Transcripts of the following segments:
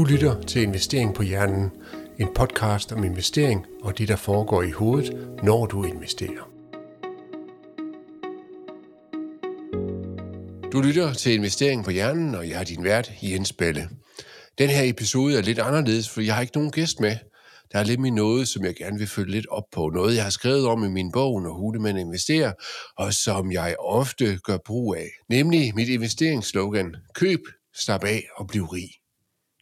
Du lytter til Investering på Hjernen, en podcast om investering og det, der foregår i hovedet, når du investerer. Du lytter til Investering på Hjernen, og jeg er din vært, Jens Balle. Den her episode er lidt anderledes, for jeg har ikke nogen gæst med. Der er lidt noget, som jeg gerne vil følge lidt op på. Noget, jeg har skrevet om i min bog, når Hulemann investerer, og som jeg ofte gør brug af. Nemlig mit investeringsslogan, køb, slap af og bliv rig.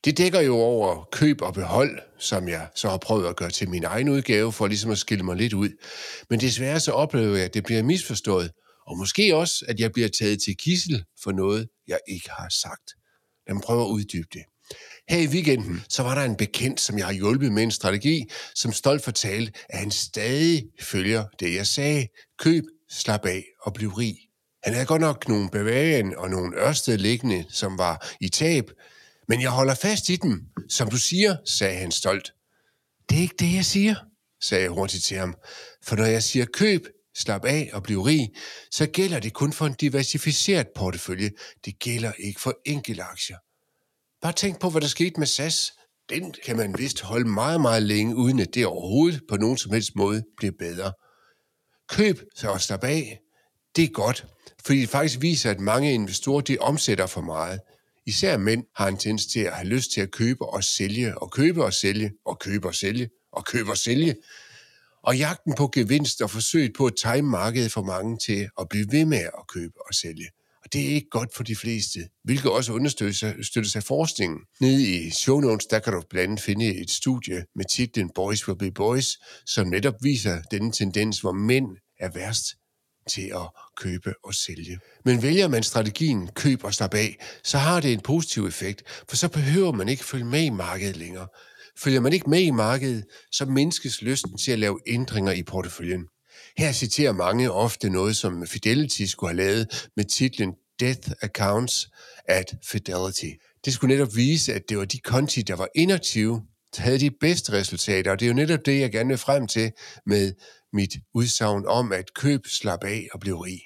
Det dækker jo over køb og behold, som jeg så har prøvet at gøre til min egen udgave, for ligesom at skille mig lidt ud. Men desværre så oplever jeg, at det bliver misforstået, og måske også, at jeg bliver taget til kissel for noget, jeg ikke har sagt. Lad mig prøve at uddybe det. Her i weekenden, så var der en bekendt, som jeg har hjulpet med en strategi, som stolt fortalte, at han stadig følger det, jeg sagde. Køb, slap af og bliv rig. Han havde godt nok nogle bevægen og nogle ørsted liggende, som var i tab, men jeg holder fast i dem, som du siger, sagde han stolt. Det er ikke det, jeg siger, sagde jeg hurtigt til ham. For når jeg siger køb, slap af og bliv rig, så gælder det kun for en diversificeret portefølje. Det gælder ikke for enkelte aktier. Bare tænk på, hvad der skete med SAS. Den kan man vist holde meget, meget længe, uden at det overhovedet på nogen som helst måde bliver bedre. Køb så og slap af. Det er godt, fordi det faktisk viser, at mange investorer de omsætter for meget. Især mænd har en tendens til at have lyst til at købe og sælge, og købe og sælge, og købe og sælge, og købe og sælge. Og jagten på gevinst og forsøget på at time markedet for mange til at blive ved med at købe og sælge. Og det er ikke godt for de fleste, hvilket også understøttes af forskningen. Nede i show notes, der kan du blandt andet finde et studie med titlen Boys Will Be Boys, som netop viser denne tendens, hvor mænd er værst til at købe og sælge. Men vælger man strategien køb og slap af, så har det en positiv effekt, for så behøver man ikke følge med i markedet længere. Følger man ikke med i markedet, så mindskes lysten til at lave ændringer i porteføljen. Her citerer mange ofte noget, som Fidelity skulle have lavet med titlen Death Accounts at Fidelity. Det skulle netop vise, at det var de konti, der var inaktive, der havde de bedste resultater, og det er jo netop det, jeg gerne vil frem til med mit udsagn om at køb, slap af og bliv rig.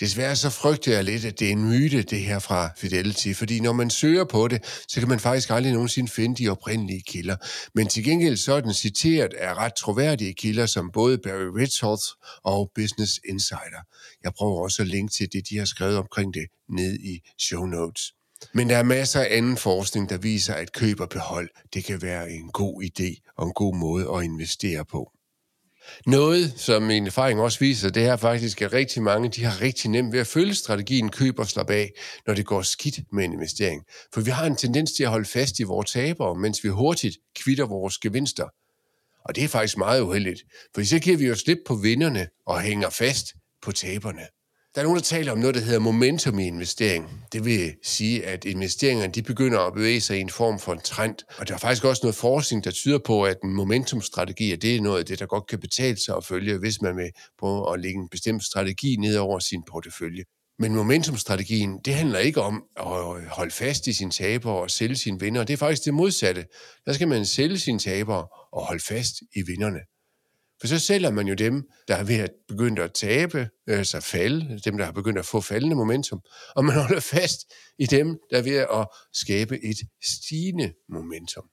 Desværre så frygter jeg lidt, at det er en myte, det her fra Fidelity, fordi når man søger på det, så kan man faktisk aldrig nogensinde finde de oprindelige kilder. Men til gengæld så er den citeret af ret troværdige kilder, som både Barry Richards og Business Insider. Jeg prøver også at linke til det, de har skrevet omkring det ned i show notes. Men der er masser af anden forskning, der viser, at køb og behold, det kan være en god idé og en god måde at investere på. Noget, som min erfaring også viser, det er faktisk, at rigtig mange de har rigtig nemt ved at følge strategien køb og slap af, når det går skidt med en investering. For vi har en tendens til at holde fast i vores tabere, mens vi hurtigt kvitter vores gevinster. Og det er faktisk meget uheldigt, for så giver vi jo slip på vinderne og hænger fast på taberne. Der er nogen, der taler om noget, der hedder momentum i investering. Det vil sige, at investeringerne de begynder at bevæge sig i en form for en trend. Og der er faktisk også noget forskning, der tyder på, at en momentumstrategi, det er noget af det, der godt kan betale sig at følge, hvis man vil prøve at lægge en bestemt strategi ned over sin portefølje. Men momentumstrategien, det handler ikke om at holde fast i sine tabere og sælge sine vinder. Det er faktisk det modsatte. Der skal man sælge sine tabere og holde fast i vinderne. For så sælger man jo dem, der er ved at begynde at tabe, øh, altså falde, dem, der har begyndt at få faldende momentum, og man holder fast i dem, der er ved at skabe et stigende momentum.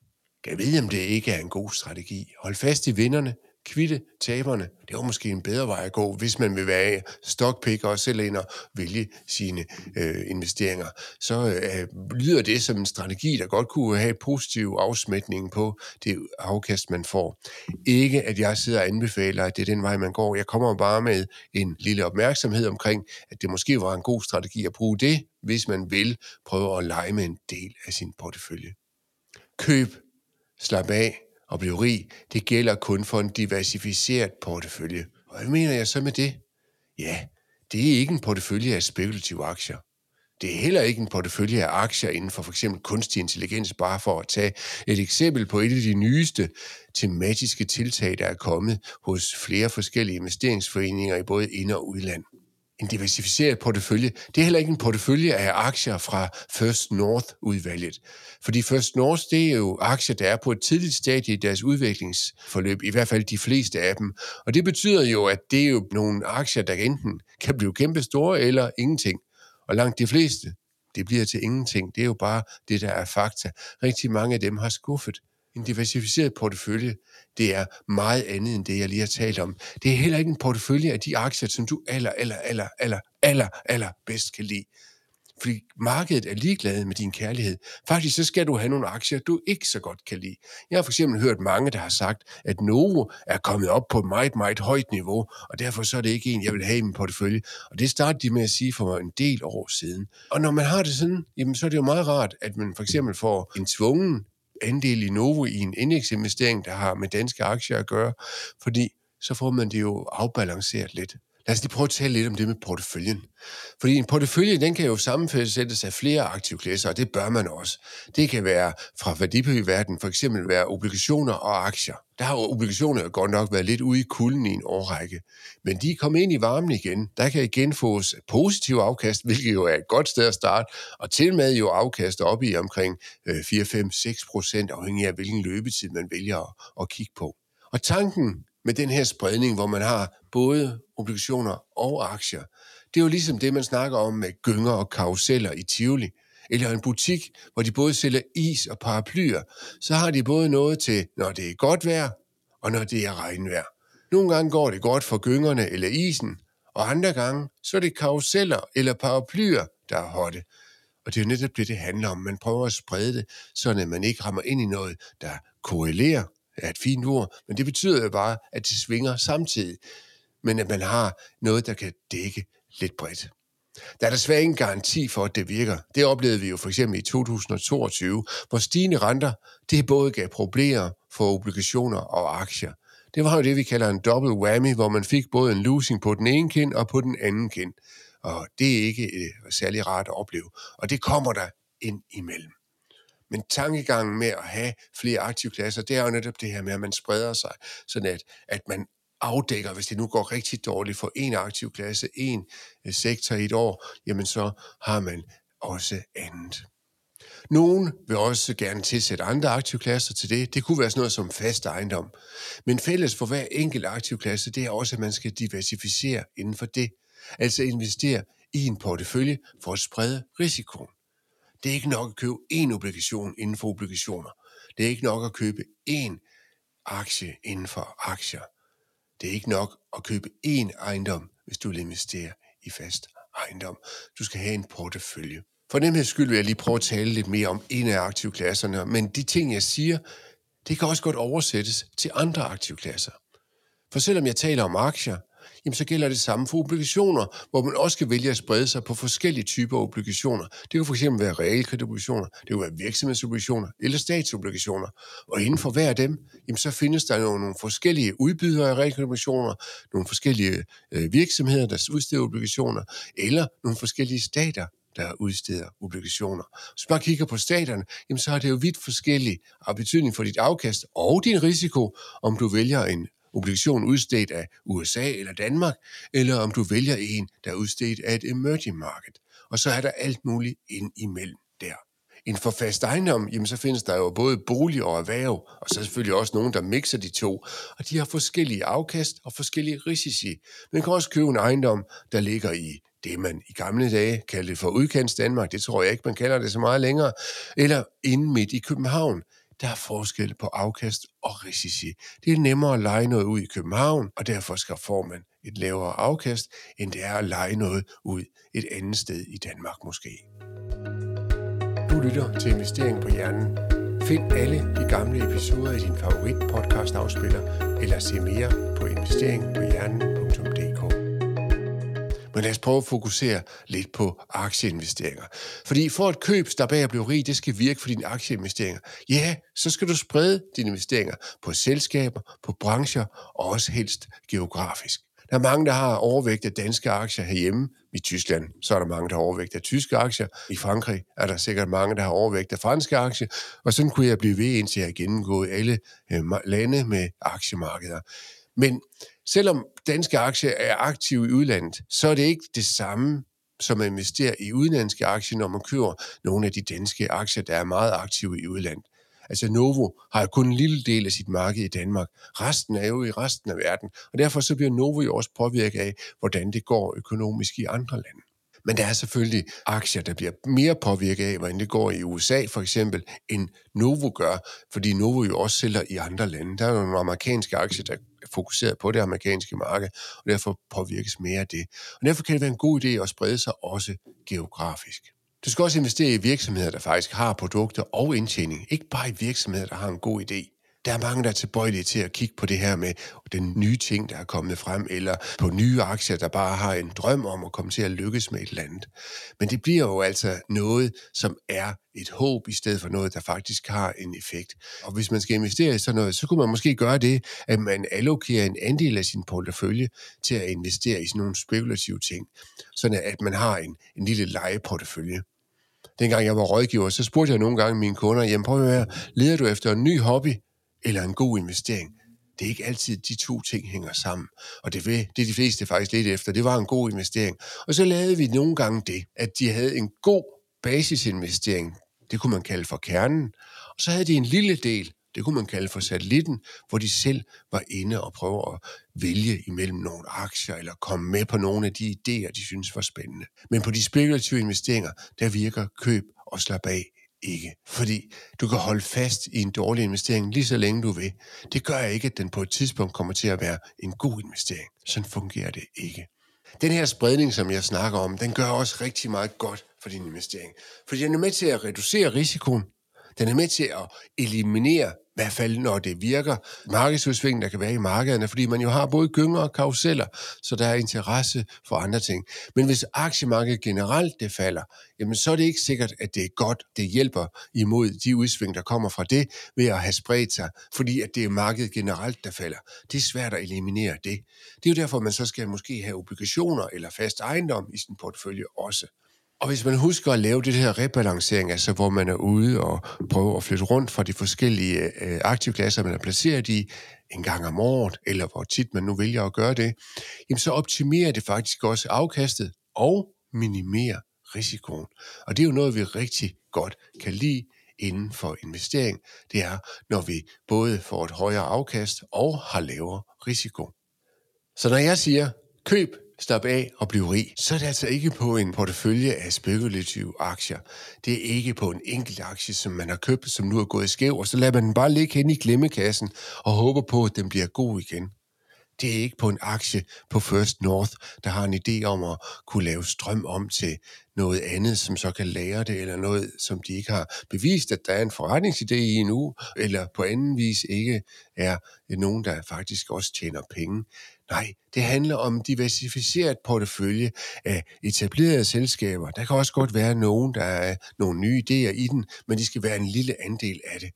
Kan jeg vide, om det ikke er en god strategi? Hold fast i vinderne, kvitte taberne. Det var måske en bedre vej at gå, hvis man vil være stockpicker og selv ind og vælge sine øh, investeringer. Så øh, lyder det som en strategi, der godt kunne have positiv afsmætning på det afkast, man får. Ikke at jeg sidder og anbefaler, at det er den vej, man går. Jeg kommer bare med en lille opmærksomhed omkring, at det måske var en god strategi at bruge det, hvis man vil prøve at lege med en del af sin portefølje. Køb, slap af, og blive rig, det gælder kun for en diversificeret portefølje. Og hvad mener jeg så med det? Ja, det er ikke en portefølje af spekulative aktier. Det er heller ikke en portefølje af aktier inden for f.eks. kunstig intelligens, bare for at tage et eksempel på et af de nyeste tematiske tiltag, der er kommet hos flere forskellige investeringsforeninger i både ind- og udland en diversificeret portefølje. Det er heller ikke en portefølje af aktier fra First North-udvalget. Fordi First North, det er jo aktier, der er på et tidligt stadie i deres udviklingsforløb, i hvert fald de fleste af dem. Og det betyder jo, at det er jo nogle aktier, der enten kan blive kæmpe store eller ingenting. Og langt de fleste, Det bliver til ingenting. Det er jo bare det, der er fakta. Rigtig mange af dem har skuffet. En diversificeret portefølje, det er meget andet end det, jeg lige har talt om. Det er heller ikke en portefølje af de aktier, som du aller, aller, aller, aller, aller, aller bedst kan lide fordi markedet er ligeglad med din kærlighed. Faktisk så skal du have nogle aktier, du ikke så godt kan lide. Jeg har for eksempel hørt mange, der har sagt, at Novo er kommet op på et meget, meget højt niveau, og derfor så er det ikke en, jeg vil have i min portefølje. Og det startede de med at sige for en del år siden. Og når man har det sådan, jamen, så er det jo meget rart, at man for eksempel får en tvungen andel i Novo i en indeksinvestering, der har med danske aktier at gøre, fordi så får man det jo afbalanceret lidt. Altså, Lad os lige prøve at tale lidt om det med porteføljen. Fordi en portefølje, den kan jo sammensættes af flere aktivklasser, og det bør man også. Det kan være fra værdipapirverdenen, for eksempel være obligationer og aktier. Der har obligationer godt nok været lidt ude i kulden i en årrække, men de er kommet ind i varmen igen. Der kan igen fås positiv afkast, hvilket jo er et godt sted at starte, og til med jo afkast op i omkring 4, 5, 6 procent, afhængig af hvilken løbetid man vælger at kigge på. Og tanken med den her spredning, hvor man har både obligationer og aktier. Det er jo ligesom det, man snakker om med gynger og karuseller i Tivoli, eller en butik, hvor de både sælger is og paraplyer. Så har de både noget til, når det er godt vejr, og når det er regnvejr. Nogle gange går det godt for gyngerne eller isen, og andre gange, så er det karuseller eller paraplyer, der er hotte. Og det er jo netop det, det handler om. Man prøver at sprede det, så man ikke rammer ind i noget, der korrelerer er et fint ord, men det betyder jo bare, at det svinger samtidig, men at man har noget, der kan dække lidt bredt. Der er desværre ingen garanti for, at det virker. Det oplevede vi jo for eksempel i 2022, hvor stigende renter, det både gav problemer for obligationer og aktier. Det var jo det, vi kalder en double whammy, hvor man fik både en losing på den ene kind og på den anden kind. Og det er ikke øh, særlig rart at opleve. Og det kommer der ind imellem. Men tankegangen med at have flere aktivklasser, det er jo netop det her med, at man spreder sig, sådan at, at man afdækker, hvis det nu går rigtig dårligt for en aktiv klasse, en øh, sektor i et år, jamen så har man også andet. Nogen vil også gerne tilsætte andre aktivklasser til det. Det kunne være sådan noget som fast ejendom. Men fælles for hver enkelt aktivklasse, det er også, at man skal diversificere inden for det. Altså investere i en portefølje for at sprede risikoen. Det er ikke nok at købe én obligation inden for obligationer. Det er ikke nok at købe én aktie inden for aktier. Det er ikke nok at købe én ejendom, hvis du vil investere i fast ejendom. Du skal have en portefølje. For nemheds skyld vil jeg lige prøve at tale lidt mere om en af aktivklasserne, men de ting, jeg siger, det kan også godt oversættes til andre aktivklasser. For selvom jeg taler om aktier, jamen så gælder det samme for obligationer, hvor man også kan vælge at sprede sig på forskellige typer obligationer. Det kan fx være realkreditobligationer, det kan være virksomhedsobligationer eller statsobligationer. Og inden for hver af dem, jamen så findes der jo nogle forskellige udbydere af realkreditobligationer, nogle forskellige øh, virksomheder, der udsteder obligationer, eller nogle forskellige stater, der udsteder obligationer. Hvis du bare kigger på staterne, jamen så har det jo vidt forskellig af betydning for dit afkast og din risiko, om du vælger en obligation udstedt af USA eller Danmark, eller om du vælger en, der er udstedt af et emerging market. Og så er der alt muligt ind imellem der. Inden for fast ejendom, jamen så findes der jo både bolig og erhverv, og så selvfølgelig også nogen, der mixer de to, og de har forskellige afkast og forskellige risici. Man kan også købe en ejendom, der ligger i det, man i gamle dage kaldte for udkants Danmark, det tror jeg ikke, man kalder det så meget længere, eller inde midt i København der er forskel på afkast og risici. Det er nemmere at lege noget ud i København, og derfor skal får man et lavere afkast, end det er at lege noget ud et andet sted i Danmark måske. Du lytter til Investering på Hjernen. Find alle de gamle episoder i din favorit podcast afspiller, eller se mere på investeringpohjernen.dk. Men lad os prøve at fokusere lidt på aktieinvesteringer. Fordi for at køb der bag at blive rig, det skal virke for dine aktieinvesteringer. Ja, så skal du sprede dine investeringer på selskaber, på brancher og også helst geografisk. Der er mange, der har overvægt af danske aktier herhjemme. I Tyskland så er der mange, der har overvægt af tyske aktier. I Frankrig er der sikkert mange, der har overvægt af franske aktier. Og sådan kunne jeg blive ved, indtil jeg har gennemgået alle øh, lande med aktiemarkeder. Men selvom danske aktier er aktive i udlandet, så er det ikke det samme som at investere i udenlandske aktier, når man køber nogle af de danske aktier, der er meget aktive i udlandet. Altså Novo har kun en lille del af sit marked i Danmark. Resten er jo i resten af verden, og derfor så bliver Novo jo også påvirket af, hvordan det går økonomisk i andre lande. Men der er selvfølgelig aktier, der bliver mere påvirket af, hvordan det går i USA for eksempel, end Novo gør, fordi Novo jo også sælger i andre lande. Der er jo nogle amerikanske aktier, der fokuseret på det amerikanske marked, og derfor påvirkes mere af det. Og derfor kan det være en god idé at sprede sig også geografisk. Du skal også investere i virksomheder, der faktisk har produkter og indtjening. Ikke bare i virksomheder, der har en god idé. Der er mange, der er tilbøjelige til at kigge på det her med den nye ting, der er kommet frem, eller på nye aktier, der bare har en drøm om at komme til at lykkes med et eller andet. Men det bliver jo altså noget, som er et håb, i stedet for noget, der faktisk har en effekt. Og hvis man skal investere i sådan noget, så kunne man måske gøre det, at man allokerer en andel af sin portefølje til at investere i sådan nogle spekulative ting, sådan at man har en, en lille lejeportefølje. Dengang jeg var rådgiver, så spurgte jeg nogle gange mine kunder, jamen prøv at høre, leder du efter en ny hobby, eller en god investering. Det er ikke altid, de to ting hænger sammen. Og det, ved, det er de fleste faktisk lidt efter. Det var en god investering. Og så lavede vi nogle gange det, at de havde en god basisinvestering. Det kunne man kalde for kernen. Og så havde de en lille del, det kunne man kalde for satellitten, hvor de selv var inde og prøve at vælge imellem nogle aktier, eller komme med på nogle af de idéer, de synes var spændende. Men på de spekulative investeringer, der virker køb og slap af ikke. Fordi du kan holde fast i en dårlig investering lige så længe du vil. Det gør ikke, at den på et tidspunkt kommer til at være en god investering. Sådan fungerer det ikke. Den her spredning, som jeg snakker om, den gør også rigtig meget godt for din investering. Fordi den er med til at reducere risikoen. Den er med til at eliminere i hvert fald når det virker, markedsudsving, der kan være i markederne, fordi man jo har både gynger og karuseller, så der er interesse for andre ting. Men hvis aktiemarkedet generelt det falder, jamen så er det ikke sikkert, at det er godt, det hjælper imod de udsving, der kommer fra det, ved at have spredt sig, fordi at det er markedet generelt, der falder. Det er svært at eliminere det. Det er jo derfor, man så skal måske have obligationer eller fast ejendom i sin portefølje også. Og hvis man husker at lave det her rebalancering, altså hvor man er ude og prøver at flytte rundt fra de forskellige øh, aktivklasser, man er placeret i, en gang om året, eller hvor tit man nu vælger at gøre det, jamen så optimerer det faktisk også afkastet og minimerer risikoen. Og det er jo noget, vi rigtig godt kan lide inden for investering. Det er, når vi både får et højere afkast og har lavere risiko. Så når jeg siger, køb Stop af og blive rig, så er det altså ikke på en portefølje af spekulative aktier. Det er ikke på en enkelt aktie, som man har købt, som nu er gået i skæv, og så lader man den bare ligge hen i glemmekassen og håber på, at den bliver god igen. Det er ikke på en aktie på First North, der har en idé om at kunne lave strøm om til noget andet, som så kan lære det, eller noget, som de ikke har bevist, at der er en forretningsidé i endnu, eller på anden vis ikke er nogen, der faktisk også tjener penge. Nej, det handler om diversificeret portefølje af etablerede selskaber. Der kan også godt være nogen, der er nogle nye idéer i den, men de skal være en lille andel af det.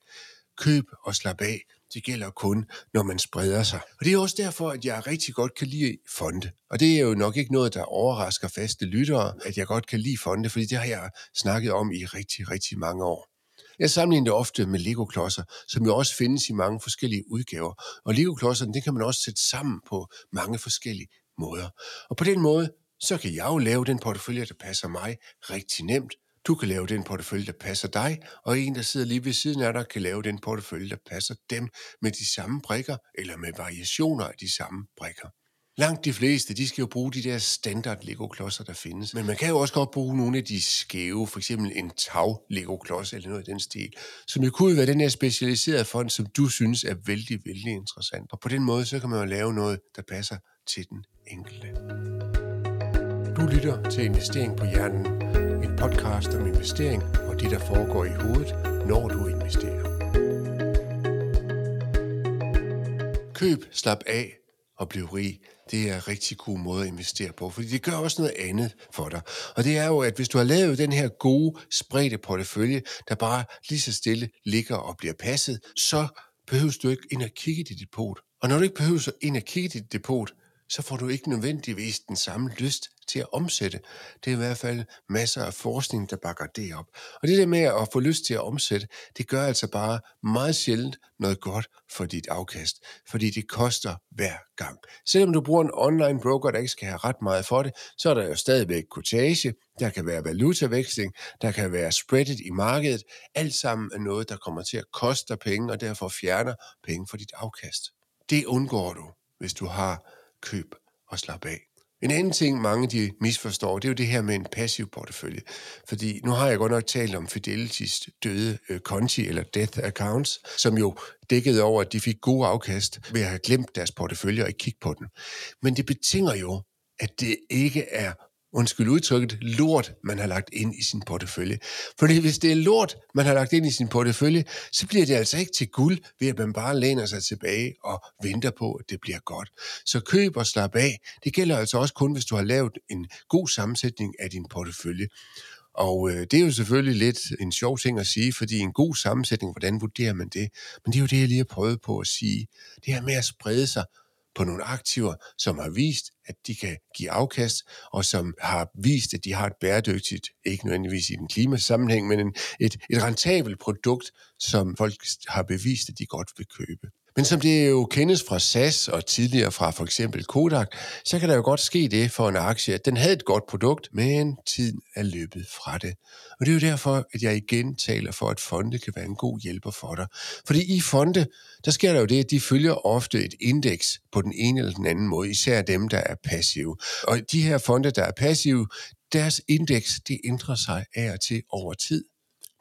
Køb og slap af. Det gælder kun, når man spreder sig. Og det er også derfor, at jeg rigtig godt kan lide fonde. Og det er jo nok ikke noget, der overrasker faste lyttere, at jeg godt kan lide fonde, fordi det har jeg snakket om i rigtig, rigtig mange år. Jeg sammenligner det ofte med Lego-klodser, som jo også findes i mange forskellige udgaver. Og Lego-klodserne, det kan man også sætte sammen på mange forskellige måder. Og på den måde, så kan jeg jo lave den portefølje, der passer mig rigtig nemt. Du kan lave den portefølje, der passer dig, og en, der sidder lige ved siden af dig, kan lave den portefølje, der passer dem med de samme brikker, eller med variationer af de samme brikker. Langt de fleste, de skal jo bruge de der standard Lego-klodser, der findes. Men man kan jo også godt bruge nogle af de skæve, for eksempel en tag Lego-klods eller noget i den stil, som jo kunne være den her specialiserede fond, som du synes er vældig, vældig interessant. Og på den måde, så kan man jo lave noget, der passer til den enkelte. Du lytter til Investering på Hjernen, en podcast om investering og det, der foregår i hovedet, når du investerer. Køb, slap af og bliv rig det er en rigtig god måde at investere på, fordi det gør også noget andet for dig. Og det er jo, at hvis du har lavet den her gode, spredte portefølje, der bare lige så stille ligger og bliver passet, så behøver du ikke ind og kigge i dit depot. Og når du ikke behøver ind og kigge i dit depot, så får du ikke nødvendigvis den samme lyst til at omsætte. Det er i hvert fald masser af forskning, der bakker det op. Og det der med at få lyst til at omsætte, det gør altså bare meget sjældent noget godt for dit afkast, fordi det koster hver gang. Selvom du bruger en online broker, der ikke skal have ret meget for det, så er der jo stadigvæk kortage, der kan være valutaveksling, der kan være spreadet i markedet. Alt sammen er noget, der kommer til at koste dig penge, og derfor fjerner penge for dit afkast. Det undgår du, hvis du har køb og slap af. En anden ting, mange de misforstår, det er jo det her med en passiv portefølje. Fordi nu har jeg godt nok talt om Fidelity's døde øh, konti, eller death accounts, som jo dækkede over, at de fik gode afkast ved at have glemt deres portefølje og ikke kigge på den. Men det betinger jo, at det ikke er undskyld udtrykket, lort, man har lagt ind i sin portefølje. Fordi hvis det er lort, man har lagt ind i sin portefølje, så bliver det altså ikke til guld, ved at man bare læner sig tilbage og venter på, at det bliver godt. Så køb og slap af. Det gælder altså også kun, hvis du har lavet en god sammensætning af din portefølje. Og øh, det er jo selvfølgelig lidt en sjov ting at sige, fordi en god sammensætning, hvordan vurderer man det? Men det er jo det, jeg lige har prøvet på at sige. Det her med at sprede sig på nogle aktiver, som har vist, at de kan give afkast, og som har vist, at de har et bæredygtigt, ikke nødvendigvis i den klimasammenhæng, men en, et, et rentabelt produkt, som folk har bevist, at de godt vil købe. Men som det jo kendes fra SAS og tidligere fra for eksempel Kodak, så kan der jo godt ske det for en aktie, at den havde et godt produkt, men tiden er løbet fra det. Og det er jo derfor, at jeg igen taler for, at fonde kan være en god hjælper for dig. Fordi i fonde, der sker der jo det, at de følger ofte et indeks på den ene eller den anden måde, især dem, der er passive. Og de her fonde, der er passive, deres indeks, det ændrer sig af og til over tid.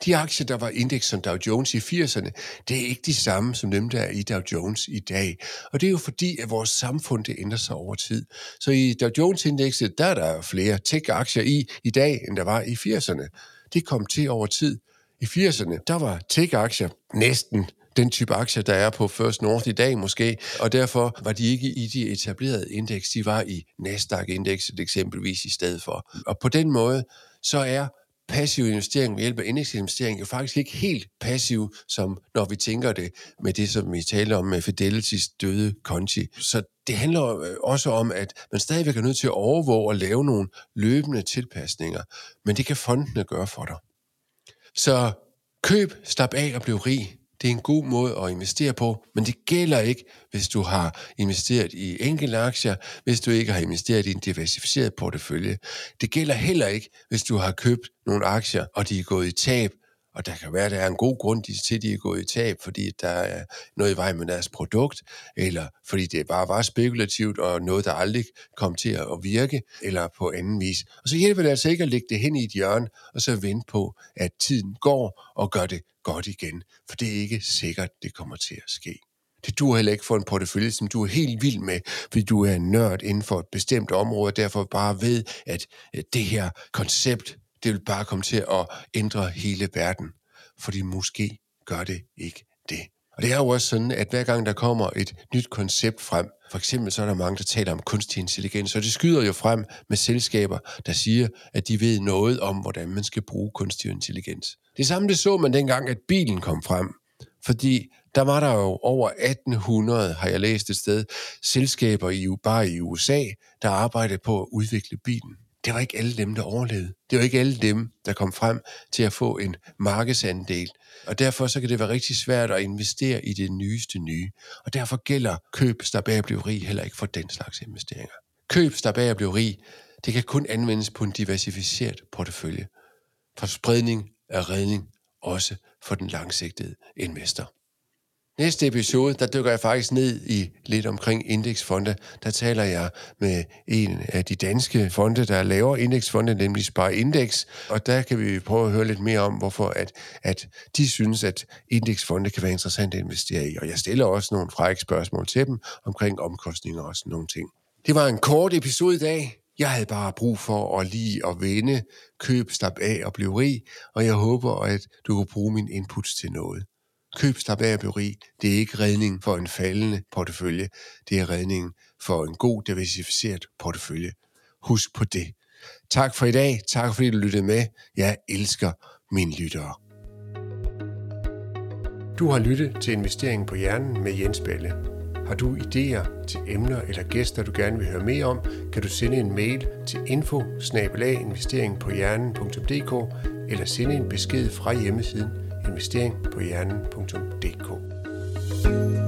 De aktier, der var indeks som Dow Jones i 80'erne, det er ikke de samme som dem, der er i Dow Jones i dag. Og det er jo fordi, at vores samfund det ændrer sig over tid. Så i Dow Jones-indekset, der er der flere tech-aktier i i dag, end der var i 80'erne. Det kom til over tid. I 80'erne, der var tech-aktier næsten den type aktier, der er på First North i dag måske, og derfor var de ikke i de etablerede indeks, de var i Nasdaq-indekset eksempelvis i stedet for. Og på den måde, så er passiv investering ved hjælp af indeksinvestering jo faktisk ikke helt passiv, som når vi tænker det med det, som vi taler om med Fidelity's døde konti. Så det handler øh, også om, at man stadigvæk er nødt til at overvåge og lave nogle løbende tilpasninger, men det kan fondene gøre for dig. Så køb, slap af og bliv rig. Det er en god måde at investere på, men det gælder ikke, hvis du har investeret i enkelte aktier, hvis du ikke har investeret i en diversificeret portefølje. Det gælder heller ikke, hvis du har købt nogle aktier, og de er gået i tab, og der kan være, at der er en god grund til, at de er gået i tab, fordi der er noget i vej med deres produkt, eller fordi det bare var spekulativt, og noget, der aldrig kom til at virke, eller på anden vis. Og så hjælper det altså ikke at lægge det hen i et hjørne, og så vente på, at tiden går, og gør det godt igen. For det er ikke sikkert, det kommer til at ske. Det du heller ikke for en portefølje, som du er helt vild med, fordi du er en nørd inden for et bestemt område, og derfor bare ved, at det her koncept, det vil bare komme til at ændre hele verden. Fordi måske gør det ikke det. Og det er jo også sådan, at hver gang der kommer et nyt koncept frem, for eksempel så er der mange, der taler om kunstig intelligens, og det skyder jo frem med selskaber, der siger, at de ved noget om, hvordan man skal bruge kunstig intelligens. Det samme det så man dengang, at bilen kom frem. Fordi der var der jo over 1800, har jeg læst et sted, selskaber i, bare i USA, der arbejdede på at udvikle bilen. Det var ikke alle dem, der overlevede. Det var ikke alle dem, der kom frem til at få en markedsandel. Og derfor så kan det være rigtig svært at investere i det nyeste nye. Og derfor gælder køb, der bag at blive rig, heller ikke for den slags investeringer. Køb, der bag at blive rig, det kan kun anvendes på en diversificeret portefølje. For spredning er redning også for den langsigtede investor. Næste episode, der dykker jeg faktisk ned i lidt omkring indeksfonde. Der taler jeg med en af de danske fonde, der laver indeksfonde, nemlig Spar Index. Og der kan vi prøve at høre lidt mere om, hvorfor at, at de synes, at indeksfonde kan være interessant at investere i. Og jeg stiller også nogle frække spørgsmål til dem omkring omkostninger og sådan nogle ting. Det var en kort episode i dag. Jeg havde bare brug for at lige at vende, køb, slap af og blive rig, og jeg håber, at du kunne bruge min inputs til noget. Køb, slap det er ikke redning for en faldende portefølje, det er redningen for en god diversificeret portefølje. Husk på det. Tak for i dag, tak fordi du lyttede med. Jeg elsker mine lyttere. Du har lyttet til Investeringen på Hjernen med Jens Balle. Har du idéer til emner eller gæster, du gerne vil høre mere om, kan du sende en mail til info eller sende en besked fra hjemmesiden investeringpåhjernen.dk thank you